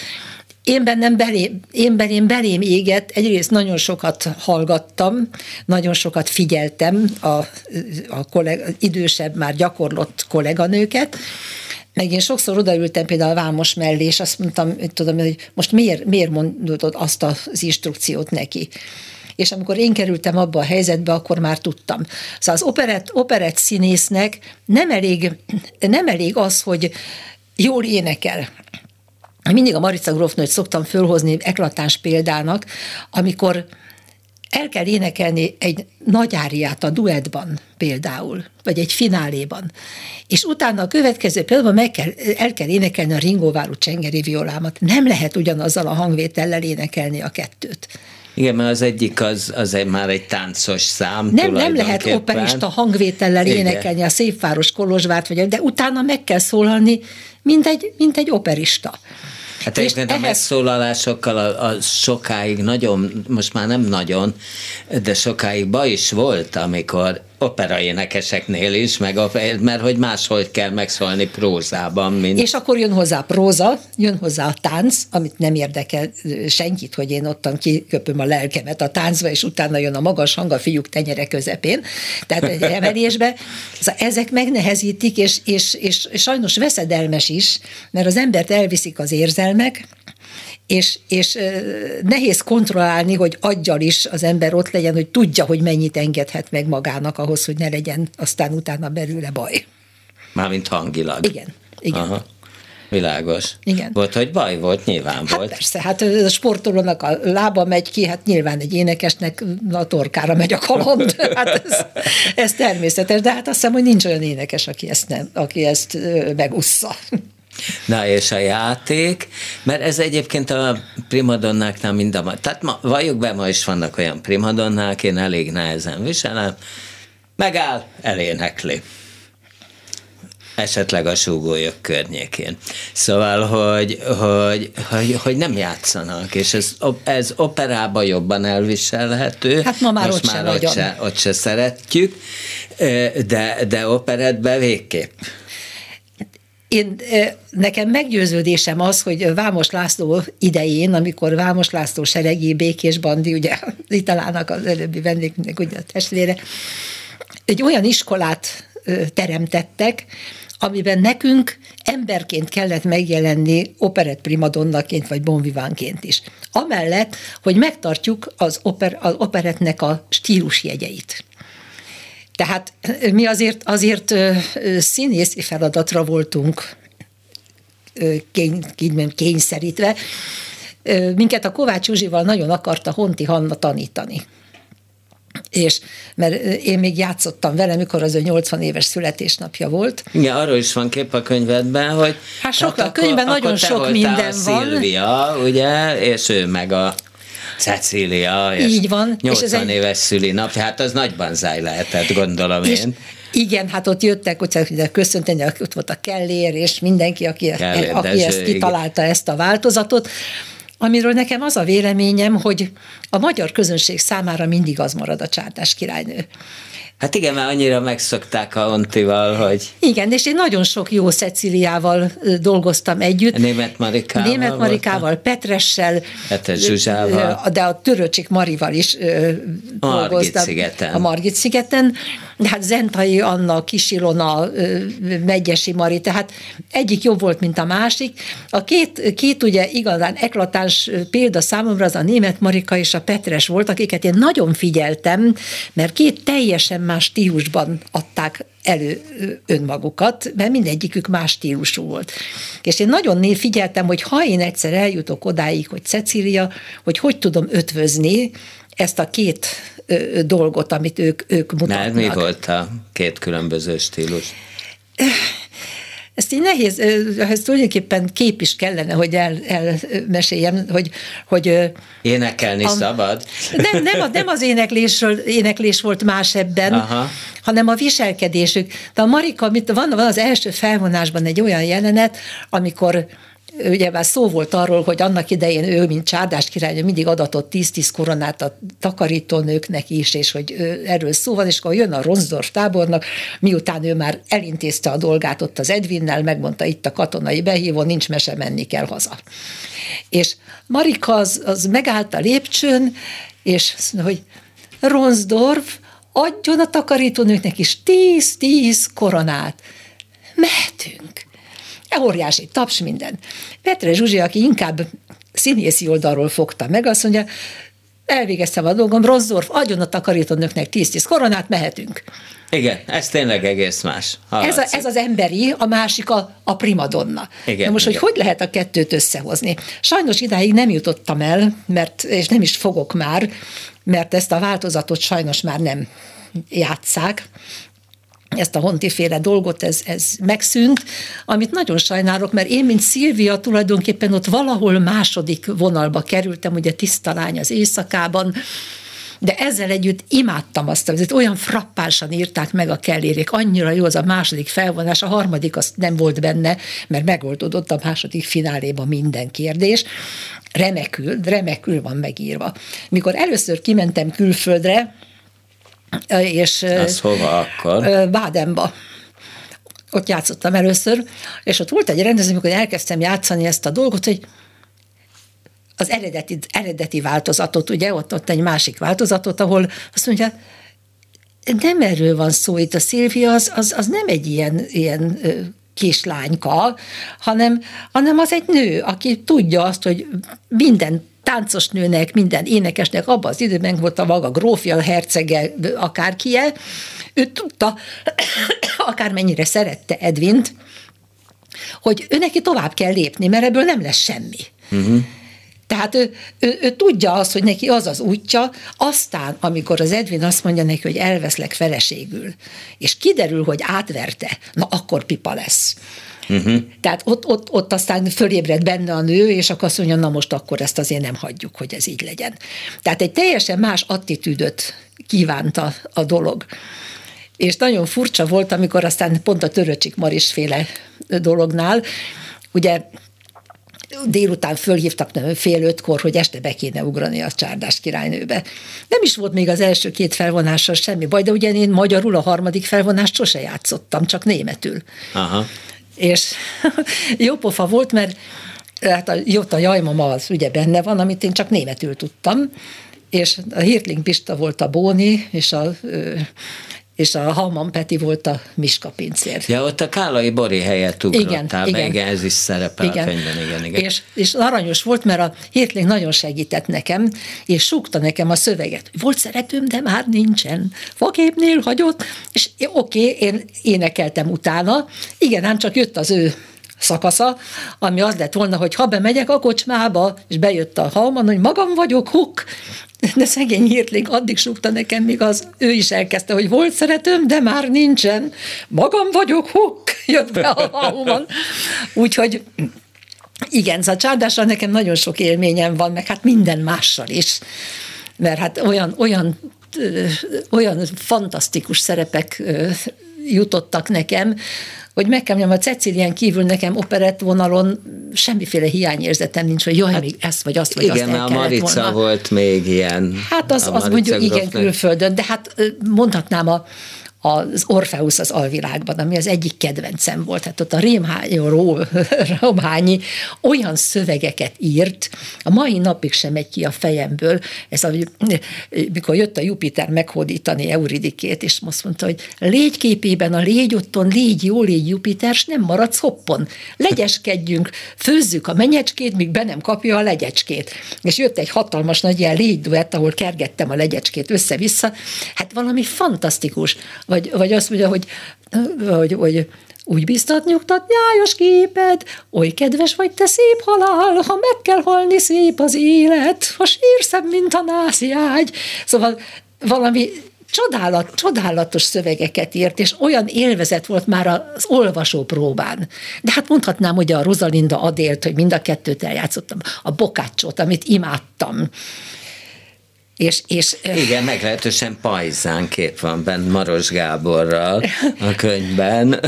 Én bennem belém, én belém, belém égett, egyrészt nagyon sokat hallgattam, nagyon sokat figyeltem a, a kollega, idősebb, már gyakorlott kolléganőket, meg én sokszor odaültem például a Vámos mellé, és azt mondtam, hogy tudom, hogy most miért, miért mondod azt az instrukciót neki és amikor én kerültem abba a helyzetbe, akkor már tudtam. Szóval az operett, operett színésznek nem elég, nem elég az, hogy jól énekel. Mindig a Marica Grófnőt szoktam fölhozni eklatáns példának, amikor el kell énekelni egy nagy áriát a duettban például, vagy egy fináléban, és utána a következő például meg kell, el kell énekelni a Ringóváru csengeri violámat. Nem lehet ugyanazzal a hangvétellel énekelni a kettőt. Igen, mert az egyik az, az egy, már egy táncos szám. Nem, nem lehet operista hangvétellel Igen. énekelni a Szépváros Kolozsvárt, vagy, de utána meg kell szólalni, mint egy, mint egy operista. Hát egyébként ehhez... a megszólalásokkal a, a sokáig nagyon, most már nem nagyon, de sokáig baj is volt, amikor operaénekeseknél is, meg mert hogy máshogy kell megszólni prózában, mint... És akkor jön hozzá a próza, jön hozzá a tánc, amit nem érdekel senkit, hogy én ottan kiköpöm a lelkemet a táncba, és utána jön a magas hang a fiúk tenyere közepén, tehát egy emelésbe. Szóval ezek megnehezítik, és, és, és sajnos veszedelmes is, mert az embert elviszik az érzelmek, és, és nehéz kontrollálni, hogy aggyal is az ember ott legyen, hogy tudja, hogy mennyit engedhet meg magának ahhoz, hogy ne legyen aztán utána belőle baj. Mármint hangilag. Igen, igen. Aha. Világos. Igen. Volt, hogy baj volt, nyilván hát volt. persze, hát a sportolónak a lába megy ki, hát nyilván egy énekesnek a torkára megy a kaland. Hát ez, ez természetes, de hát azt hiszem, hogy nincs olyan énekes, aki ezt, nem, aki ezt megussza. Na és a játék, mert ez egyébként a primadonnáknál mind a... Tehát ma, valljuk be, ma is vannak olyan primadonnák, én elég nehezen viselem, megáll, elénekli esetleg a súgólyok környékén. Szóval, hogy, hogy, hogy, hogy nem játszanak, és ez, ez operába jobban elviselhető. Hát ma már Most ott már se ott, se, ott se szeretjük, de, de operetbe végképp. Én, nekem meggyőződésem az, hogy Vámos László idején, amikor Vámos László seregi Békés Bandi, ugye Italának az előbbi vendégnek ugye a testvére, egy olyan iskolát teremtettek, amiben nekünk emberként kellett megjelenni operett primadonnaként vagy bonvivánként is. Amellett, hogy megtartjuk az, oper, az operetnek a stílusjegyeit. Tehát mi azért, azért színészi feladatra voltunk kény, kényszerítve. Minket a Kovács Józsival nagyon akarta Honti Hanna tanítani és mert én még játszottam vele, mikor az ő 80 éves születésnapja volt. Igen, arról is van kép a könyvedben, hogy... Hát sok, hát a könyvben akkor, nagyon akkor sok minden van. Szilvia, ugye, és ő meg a Cecília, és Így van. 80 és ez éves szülinap, hát az nagy banzáj lehetett, gondolom és én. Igen, hát ott jöttek, hogy köszönteni, ott volt a Kellér, és mindenki, aki, Kellér, aki ezt kitalálta igen. ezt a változatot amiről nekem az a véleményem, hogy a magyar közönség számára mindig az marad a csárdás királynő. Hát igen, mert annyira megszokták a Ontival, hogy... Igen, és én nagyon sok jó Ceciliával dolgoztam együtt. Német Marikával. Német Marikával, voltam. Petressel. Petres Zsuzsával. De a Töröcsik Marival is a dolgoztam. Szigeten. A Margit szigeten. De hát Zentai Anna, Kisilona, Megyesi Mari, tehát egyik jobb volt, mint a másik. A két, két ugye igazán eklatáns példa számomra az a német Marika és a Petres volt, akiket én nagyon figyeltem, mert két teljesen más stílusban adták elő önmagukat, mert mindegyikük más stílusú volt. És én nagyon figyeltem, hogy ha én egyszer eljutok odáig, hogy Cecília, hogy hogy tudom ötvözni ezt a két dolgot, amit ők, ők mutatnak. Mert mi volt a két különböző stílus? Ezt így nehéz, ez tulajdonképpen kép is kellene, hogy el, elmeséljem, hogy, hogy Énekelni a, szabad? Nem, nem, a, nem az éneklésről, éneklés volt más ebben, Aha. hanem a viselkedésük. De a Marika, mit, van, van az első felvonásban egy olyan jelenet, amikor ugye már szó volt arról, hogy annak idején ő, mint csárdás király, mindig adatott 10-10 koronát a takarítónőknek is, és hogy erről szó van, és akkor jön a Ronsdorf tábornak, miután ő már elintézte a dolgát ott az Edvinnel, megmondta itt a katonai behívó, nincs mese, menni kell haza. És Marika az, az megállt a lépcsőn, és hogy Ronsdorf adjon a takarítónőknek is 10-10 koronát. Mehetünk óriási taps, minden. Petre Zsuzsi, aki inkább színészi oldalról fogta meg, azt mondja, elvégeztem a dolgom, Rosszorf, adjon a takarítónőknek 10-10 koronát, mehetünk. Igen, ez tényleg egész más. Ez, a, ez az emberi, a másik a, a primadonna. Igen, Na most, igen. hogy hogy lehet a kettőt összehozni? Sajnos idáig nem jutottam el, mert, és nem is fogok már, mert ezt a változatot sajnos már nem játszák, ezt a hontiféle dolgot, ez, ez megszűnt, amit nagyon sajnálok, mert én, mint Szilvia, tulajdonképpen ott valahol második vonalba kerültem, ugye tiszta lány az éjszakában, de ezzel együtt imádtam azt, hogy olyan frappánsan írták meg a kellérék, annyira jó az a második felvonás, a harmadik az nem volt benne, mert megoldódott a második fináléban minden kérdés. Remekül, remekül van megírva. Mikor először kimentem külföldre, és... Az hova akkor? Bádenba ott játszottam először, és ott volt egy rendező, amikor elkezdtem játszani ezt a dolgot, hogy az eredeti, eredeti változatot, ugye, ott, ott egy másik változatot, ahol azt mondja, nem erről van szó, itt a Szilvia az, az, az nem egy ilyen, ilyen kislányka, hanem, hanem az egy nő, aki tudja azt, hogy minden táncos nőnek, minden énekesnek abban az időben volt a maga grófja, hercege, akárkie, ő tudta, akármennyire szerette Edvint, hogy ő neki tovább kell lépni, mert ebből nem lesz semmi. Uh-huh. Tehát ő, ő, ő tudja azt, hogy neki az az útja, aztán, amikor az Edwin azt mondja neki, hogy elveszlek feleségül, és kiderül, hogy átverte, na akkor pipa lesz. Uh-huh. Tehát ott, ott, ott aztán fölébred benne a nő, és akkor azt mondja, na most akkor ezt azért nem hagyjuk, hogy ez így legyen. Tehát egy teljesen más attitűdöt kívánta a dolog. És nagyon furcsa volt, amikor aztán pont a Töröcsik Maris féle dolognál, ugye délután fölhívtak fél ötkor, hogy este be kéne ugrani a csárdás királynőbe. Nem is volt még az első két felvonással semmi baj, de ugye én magyarul a harmadik felvonást sose játszottam, csak németül. Aha. És jó pofa volt, mert hát a Jota Jajmama az ugye benne van, amit én csak németül tudtam, és a Hirtling Pista volt a Bóni, és a és a Halman Peti volt a Miska pincér. Ja, ott a Kálai Bori helyett ugrottál igen, igen. igen, ez is szerepel igen. a könyvben, igen, igen. És, és aranyos volt, mert a Hirtling nagyon segített nekem, és súgta nekem a szöveget. Volt szeretőm, de már nincsen. Faképnél hagyott, és oké, okay, én énekeltem utána, igen, ám csak jött az ő szakasza, ami az lett volna, hogy ha bemegyek a kocsmába, és bejött a halman, hogy magam vagyok, huk, de szegény hírtling addig súgta nekem, míg az ő is elkezdte, hogy volt szeretőm, de már nincsen. Magam vagyok, huk, jött be a halman. Úgyhogy igen, szóval csárdással nekem nagyon sok élményem van, meg hát minden mással is. Mert hát olyan, olyan, olyan fantasztikus szerepek jutottak nekem, hogy meg kell mondjam, a Cecilián kívül nekem operett vonalon semmiféle hiányérzetem nincs, hogy jaj, hát, még ezt vagy azt vagy igen, azt el a Marica volna. volt még ilyen. Hát az, az mondjuk igen külföldön, de hát mondhatnám a, az Orfeusz az alvilágban, ami az egyik kedvencem volt. Hát ott a Romhányi olyan szövegeket írt, a mai napig sem megy ki a fejemből, ez a, mikor jött a Jupiter meghódítani Euridikét, és azt mondta, hogy légy képében a légy otthon, légy jó, légy Jupiter, s nem maradsz hoppon. Legyeskedjünk, főzzük a menyecskét, míg be nem kapja a legyecskét. És jött egy hatalmas nagy ilyen légy duett, ahol kergettem a legyecskét össze-vissza. Hát valami fantasztikus vagy, vagy azt mondja, hogy, hogy, hogy úgy biztat, nyugtat, nyájas képed, oly kedves vagy te szép halál, ha meg kell halni szép az élet, ha sírszem, mint a nászi ágy. Szóval valami csodálat, csodálatos szövegeket írt, és olyan élvezet volt már az olvasó próbán. De hát mondhatnám, hogy a Rosalinda Adélt, hogy mind a kettőt eljátszottam, a Bokácsot, amit imádtam, és, és, Igen, meglehetősen pajzán kép van benne Maros Gáborral a könyvben.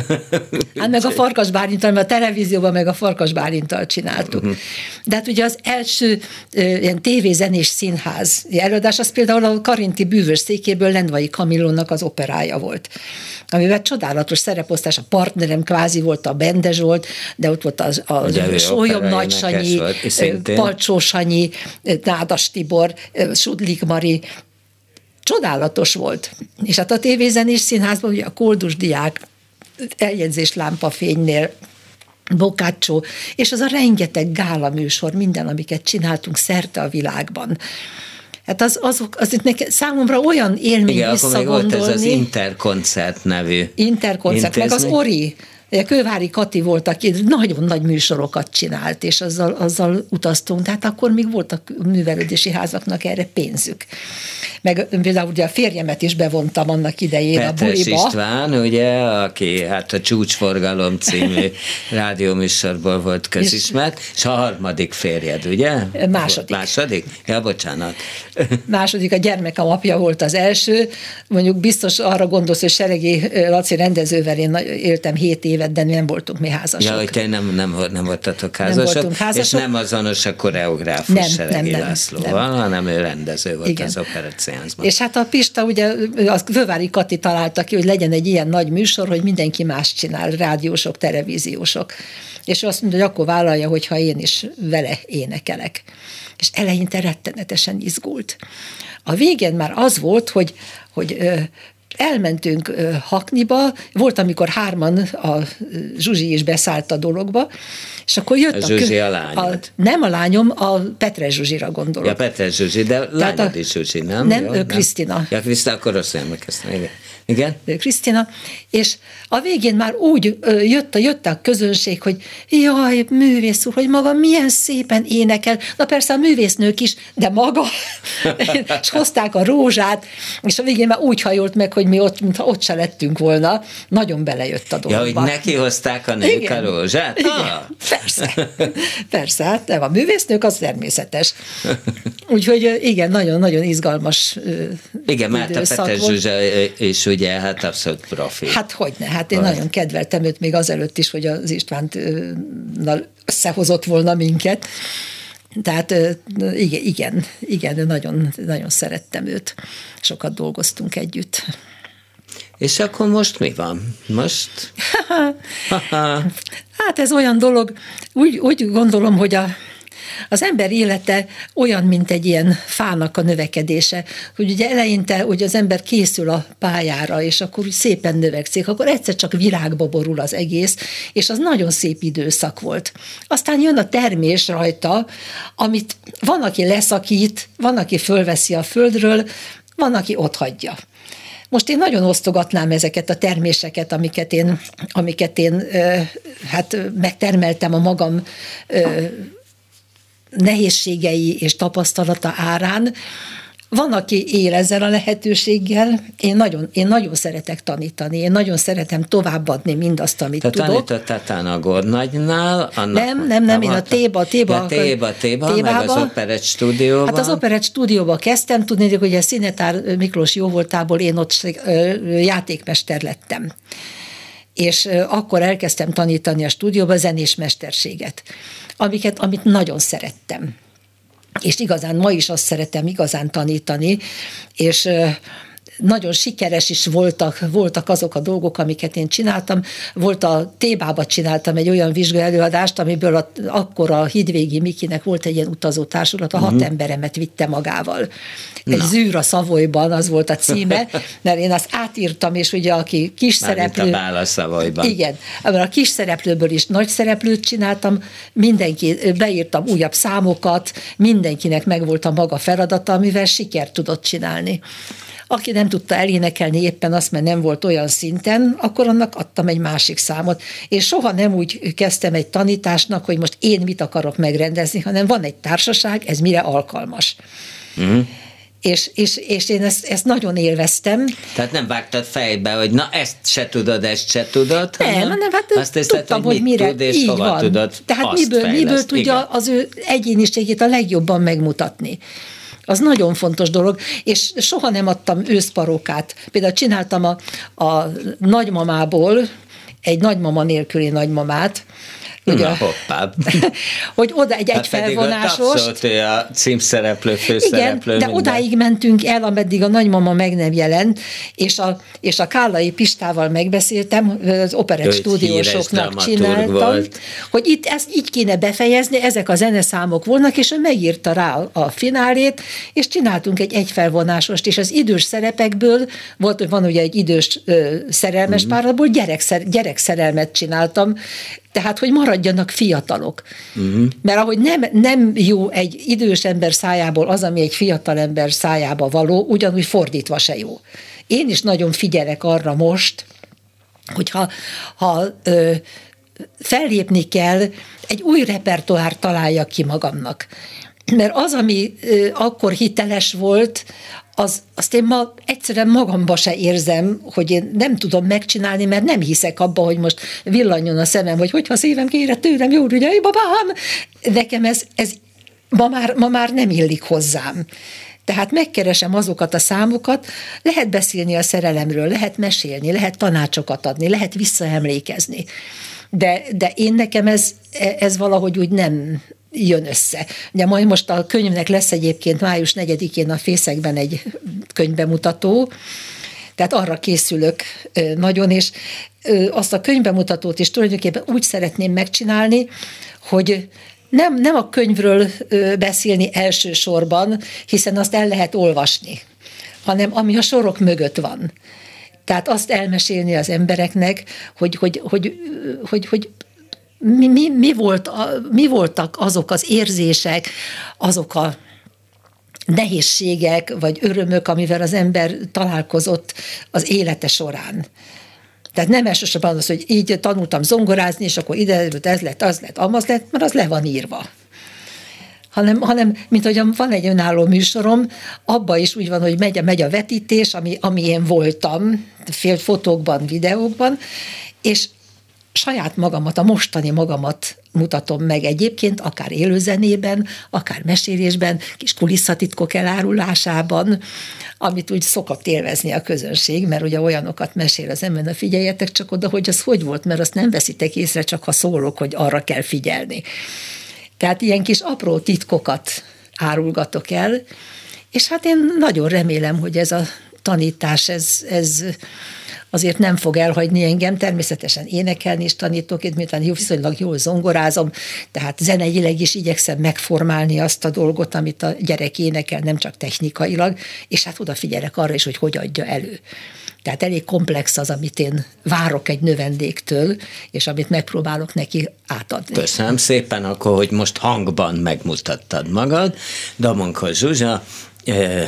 Hát meg a Farkas Bálintal, mert a televízióban meg a Farkas Bálintal csináltuk. Uh-huh. De hát ugye az első ilyen tévézenés színház előadás, az például a Karinti bűvös székéből Lendvai Kamilónak az operája volt, amivel csodálatos szereposztás, a partnerem kvázi volt a Bende Zsolt, de ott volt az, a Sólyom Nagy Sanyi, Palcsó Sanyi, Nádas Tibor, Sudlik Mari, csodálatos volt. És hát a tévézenés színházban ugye a koldus diák eljegyzés lámpafénynél Bokácsó, és az a rengeteg gála műsor, minden, amiket csináltunk szerte a világban. Hát az, azok, az itt nekem, számomra olyan élmény Igen, akkor még volt ez az Interkoncert nevű Interkoncert, meg az Ori, Kővári Kati volt, aki nagyon nagy műsorokat csinált, és azzal, azzal utaztunk, tehát akkor még voltak művelődési házaknak erre pénzük. Meg például ugye a férjemet is bevontam annak idején Petres a buliba. István, ugye, aki hát a Csúcsforgalom című rádióműsorból volt közismert, és a harmadik férjed, ugye? Második. Második? Ja, bocsánat. Második, a gyermekem apja volt az első. Mondjuk biztos arra gondolsz, hogy Seregi Laci rendezővel én éltem 7 évet, de nem voltunk mi házasok. Ja, hogy te nem, nem, nem voltatok házasok, voltunk házasok. és nem azonos a koreográfus Nem, Seregi nem, nem, Lászlóval, nem. hanem ő rendező volt Igen. az operetszínházban. És hát a Pista, ugye a Vövári Kati találta ki, hogy legyen egy ilyen nagy műsor, hogy mindenki más csinál, rádiósok, televíziósok. És ő azt mondta, hogy akkor vállalja, hogyha én is vele énekelek. És eleinte rettenetesen izgult. A végén már az volt, hogy, hogy elmentünk Hakniba, volt, amikor hárman, a Zsuzsi is beszállt a dologba, és akkor jött A a, Zsuzsi a lányod. Nem a lányom, a Petre Zsuzsira gondolok. Ja, Peter Zsuzsi, de lányod a- is Zsuzsi, nem? Nem, ő Krisztina. Ja, Krisztina, akkor rosszul emlékeztem, igen. Igen? Krisztina, és a végén már úgy jött a, jött a közönség, hogy jaj, művész úr, hogy maga milyen szépen énekel. Na persze a művésznők is, de maga. és hozták a rózsát, és a végén már úgy hajolt meg, hogy mi ott, mintha ott se lettünk volna. Nagyon belejött a Ja, dologba. hogy neki hozták a nők Igen. a rózsát? Igen, Ah. persze. Persze, hát nem, a művésznők az természetes. Úgyhogy igen, nagyon-nagyon izgalmas Igen, mert a időszak Peter. Zsuzsa és ugye hát abszolút profi. Hát hogyne, hát én Az. nagyon kedveltem őt még azelőtt is, hogy az Istvánt ö, nal összehozott volna minket. Tehát igen, igen, igen nagyon, nagyon szerettem őt. Sokat dolgoztunk együtt. És akkor most mi van? Most? Hát ez olyan dolog, úgy, úgy gondolom, hogy a, az ember élete olyan, mint egy ilyen fának a növekedése, hogy ugye eleinte hogy az ember készül a pályára, és akkor szépen növekszik, akkor egyszer csak virágba borul az egész, és az nagyon szép időszak volt. Aztán jön a termés rajta, amit van, aki leszakít, van, aki fölveszi a földről, van, aki ott hagyja. Most én nagyon osztogatnám ezeket a terméseket, amiket én, amiket én hát megtermeltem a magam nehézségei és tapasztalata árán. Van, aki él ezzel a lehetőséggel, én nagyon, én nagyon szeretek tanítani, én nagyon szeretem továbbadni mindazt, amit Te tudok. tanítottál talán a Gornagynál? Annak Nem, nem, nem, én a Téba, Téba, Ja, téba, téba, meg az. Operett stúdióban. Hát az Operett stúdióba kezdtem, tudni, hogy a Szinetár Miklós jóvoltából én ott játékmester lettem. És akkor elkezdtem tanítani a stúdióba zenés mesterséget, amiket, amit nagyon szerettem. És igazán ma is azt szeretem igazán tanítani, és nagyon sikeres is voltak, voltak azok a dolgok, amiket én csináltam. Volt a Tébába csináltam egy olyan vizsgaelőadást, amiből a, akkor a Hidvégi Mikinek volt egy ilyen utazó társulat, a hat uh-huh. emberemet vitte magával. Egy Na. zűr a Szavolyban, az volt a címe, mert én azt átírtam, és ugye aki kis Mármint a szereplő... Bálaszavajban. Igen, mert a kis szereplőből is nagy szereplőt csináltam, mindenki, beírtam újabb számokat, mindenkinek megvolt a maga feladata, amivel sikert tudott csinálni. Aki nem tudta elénekelni éppen azt, mert nem volt olyan szinten, akkor annak adtam egy másik számot. Én soha nem úgy kezdtem egy tanításnak, hogy most én mit akarok megrendezni, hanem van egy társaság, ez mire alkalmas. Mhm. És, és, és én ezt, ezt nagyon élveztem. Tehát nem vágtad fejbe, hogy na ezt se tudod, ezt se tudod, Nem, hanem hanem hát azt hiszed, tudtam, hogy, hogy, mire tud, és így hova van. tudod Tehát miből, miből fejleszt- tudja igen. az ő egyéniségét a legjobban megmutatni. Az nagyon fontos dolog, és soha nem adtam őszparókát. Például csináltam a, a nagymamából egy nagymama nélküli nagymamát, ugye, Na, hoppá. hogy oda egy Hát pedig egyfelvonásos, abszolút ő a címszereplő, igen, főszereplő. de minden. odáig mentünk el, ameddig a nagymama meg nem jelent, és a, és a Kállai Pistával megbeszéltem, az operett stúdiósoknak csináltam, volt. hogy itt ezt így kéne befejezni, ezek a zeneszámok volnak, és ő megírta rá a finálét, és csináltunk egy egyfelvonásost, és az idős szerepekből, volt, van ugye egy idős ö, szerelmes mm. pár, abból gyerekszer, gyerekszerelmet csináltam, tehát, hogy maradjanak fiatalok. Mm. Mert ahogy nem, nem jó egy idős ember szájából az, ami egy fiatal ember szájába való, ugyanúgy fordítva se jó. Én is nagyon figyelek arra most, hogyha ha, ö, fellépni kell, egy új repertoár találja ki magamnak. Mert az, ami akkor hiteles volt, az, azt én ma egyszerűen magamba se érzem, hogy én nem tudom megcsinálni, mert nem hiszek abba, hogy most villanjon a szemem, hogy hogyha szívem kére tőlem, jó, ugye, babám, nekem ez, ez ma, már, ma már nem illik hozzám. Tehát megkeresem azokat a számokat, lehet beszélni a szerelemről, lehet mesélni, lehet tanácsokat adni, lehet visszaemlékezni. De, de én nekem ez, ez valahogy úgy nem, jön össze. Ugye majd most a könyvnek lesz egyébként május 4-én a Fészekben egy könyvbemutató, tehát arra készülök nagyon, és azt a könyvbemutatót is tulajdonképpen úgy szeretném megcsinálni, hogy nem, nem a könyvről beszélni elsősorban, hiszen azt el lehet olvasni, hanem ami a sorok mögött van. Tehát azt elmesélni az embereknek, hogy, hogy, hogy, hogy, hogy mi, mi, mi, volt, mi voltak azok az érzések, azok a nehézségek vagy örömök, amivel az ember találkozott az élete során. Tehát nem elsősorban az, hogy így tanultam zongorázni, és akkor ide ez lett, az lett, amaz lett, mert az le van írva. Hanem, hanem mint hogy van egy önálló műsorom, abba is úgy van, hogy megy, megy a vetítés, ami, ami én voltam, fél fotókban, videókban, és saját magamat, a mostani magamat mutatom meg egyébként, akár élőzenében, akár mesélésben, kis kulisszatitkok elárulásában, amit úgy szokott élvezni a közönség, mert ugye olyanokat mesél az ember, na figyeljetek csak oda, hogy az hogy volt, mert azt nem veszitek észre, csak ha szólok, hogy arra kell figyelni. Tehát ilyen kis apró titkokat árulgatok el, és hát én nagyon remélem, hogy ez a tanítás, ez, ez azért nem fog elhagyni engem. Természetesen énekelni is tanítok, itt miután jó, viszonylag jól zongorázom, tehát zeneileg is igyekszem megformálni azt a dolgot, amit a gyerek énekel, nem csak technikailag, és hát odafigyelek arra is, hogy hogy adja elő. Tehát elég komplex az, amit én várok egy növendéktől, és amit megpróbálok neki átadni. Köszönöm szépen akkor, hogy most hangban megmutattad magad. Damonko Zsuzsa,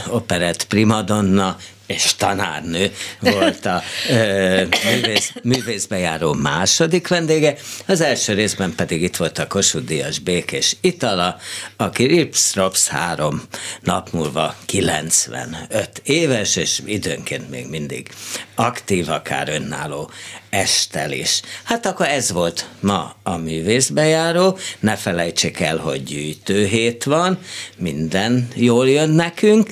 operett primadonna, és tanárnő volt a ö, művész, művészbejáró második vendége, az első részben pedig itt volt a Kossuth Díjas Békés Itala, aki Rips Rops három nap múlva 95 éves, és időnként még mindig aktív, akár önálló estel is. Hát akkor ez volt ma a művészbejáró. Ne felejtsék el, hogy gyűjtőhét van, minden jól jön nekünk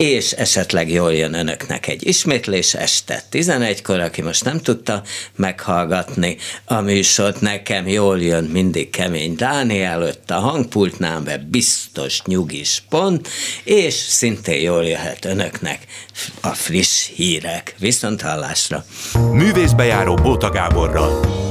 és esetleg jól jön önöknek egy ismétlés este 11-kor, aki most nem tudta meghallgatni a műsort, nekem jól jön mindig kemény Dániel ott a hangpultnál, be biztos nyugis pont, és szintén jól jöhet önöknek a friss hírek. Viszont hallásra! Művészbejáró Bóta Gáborral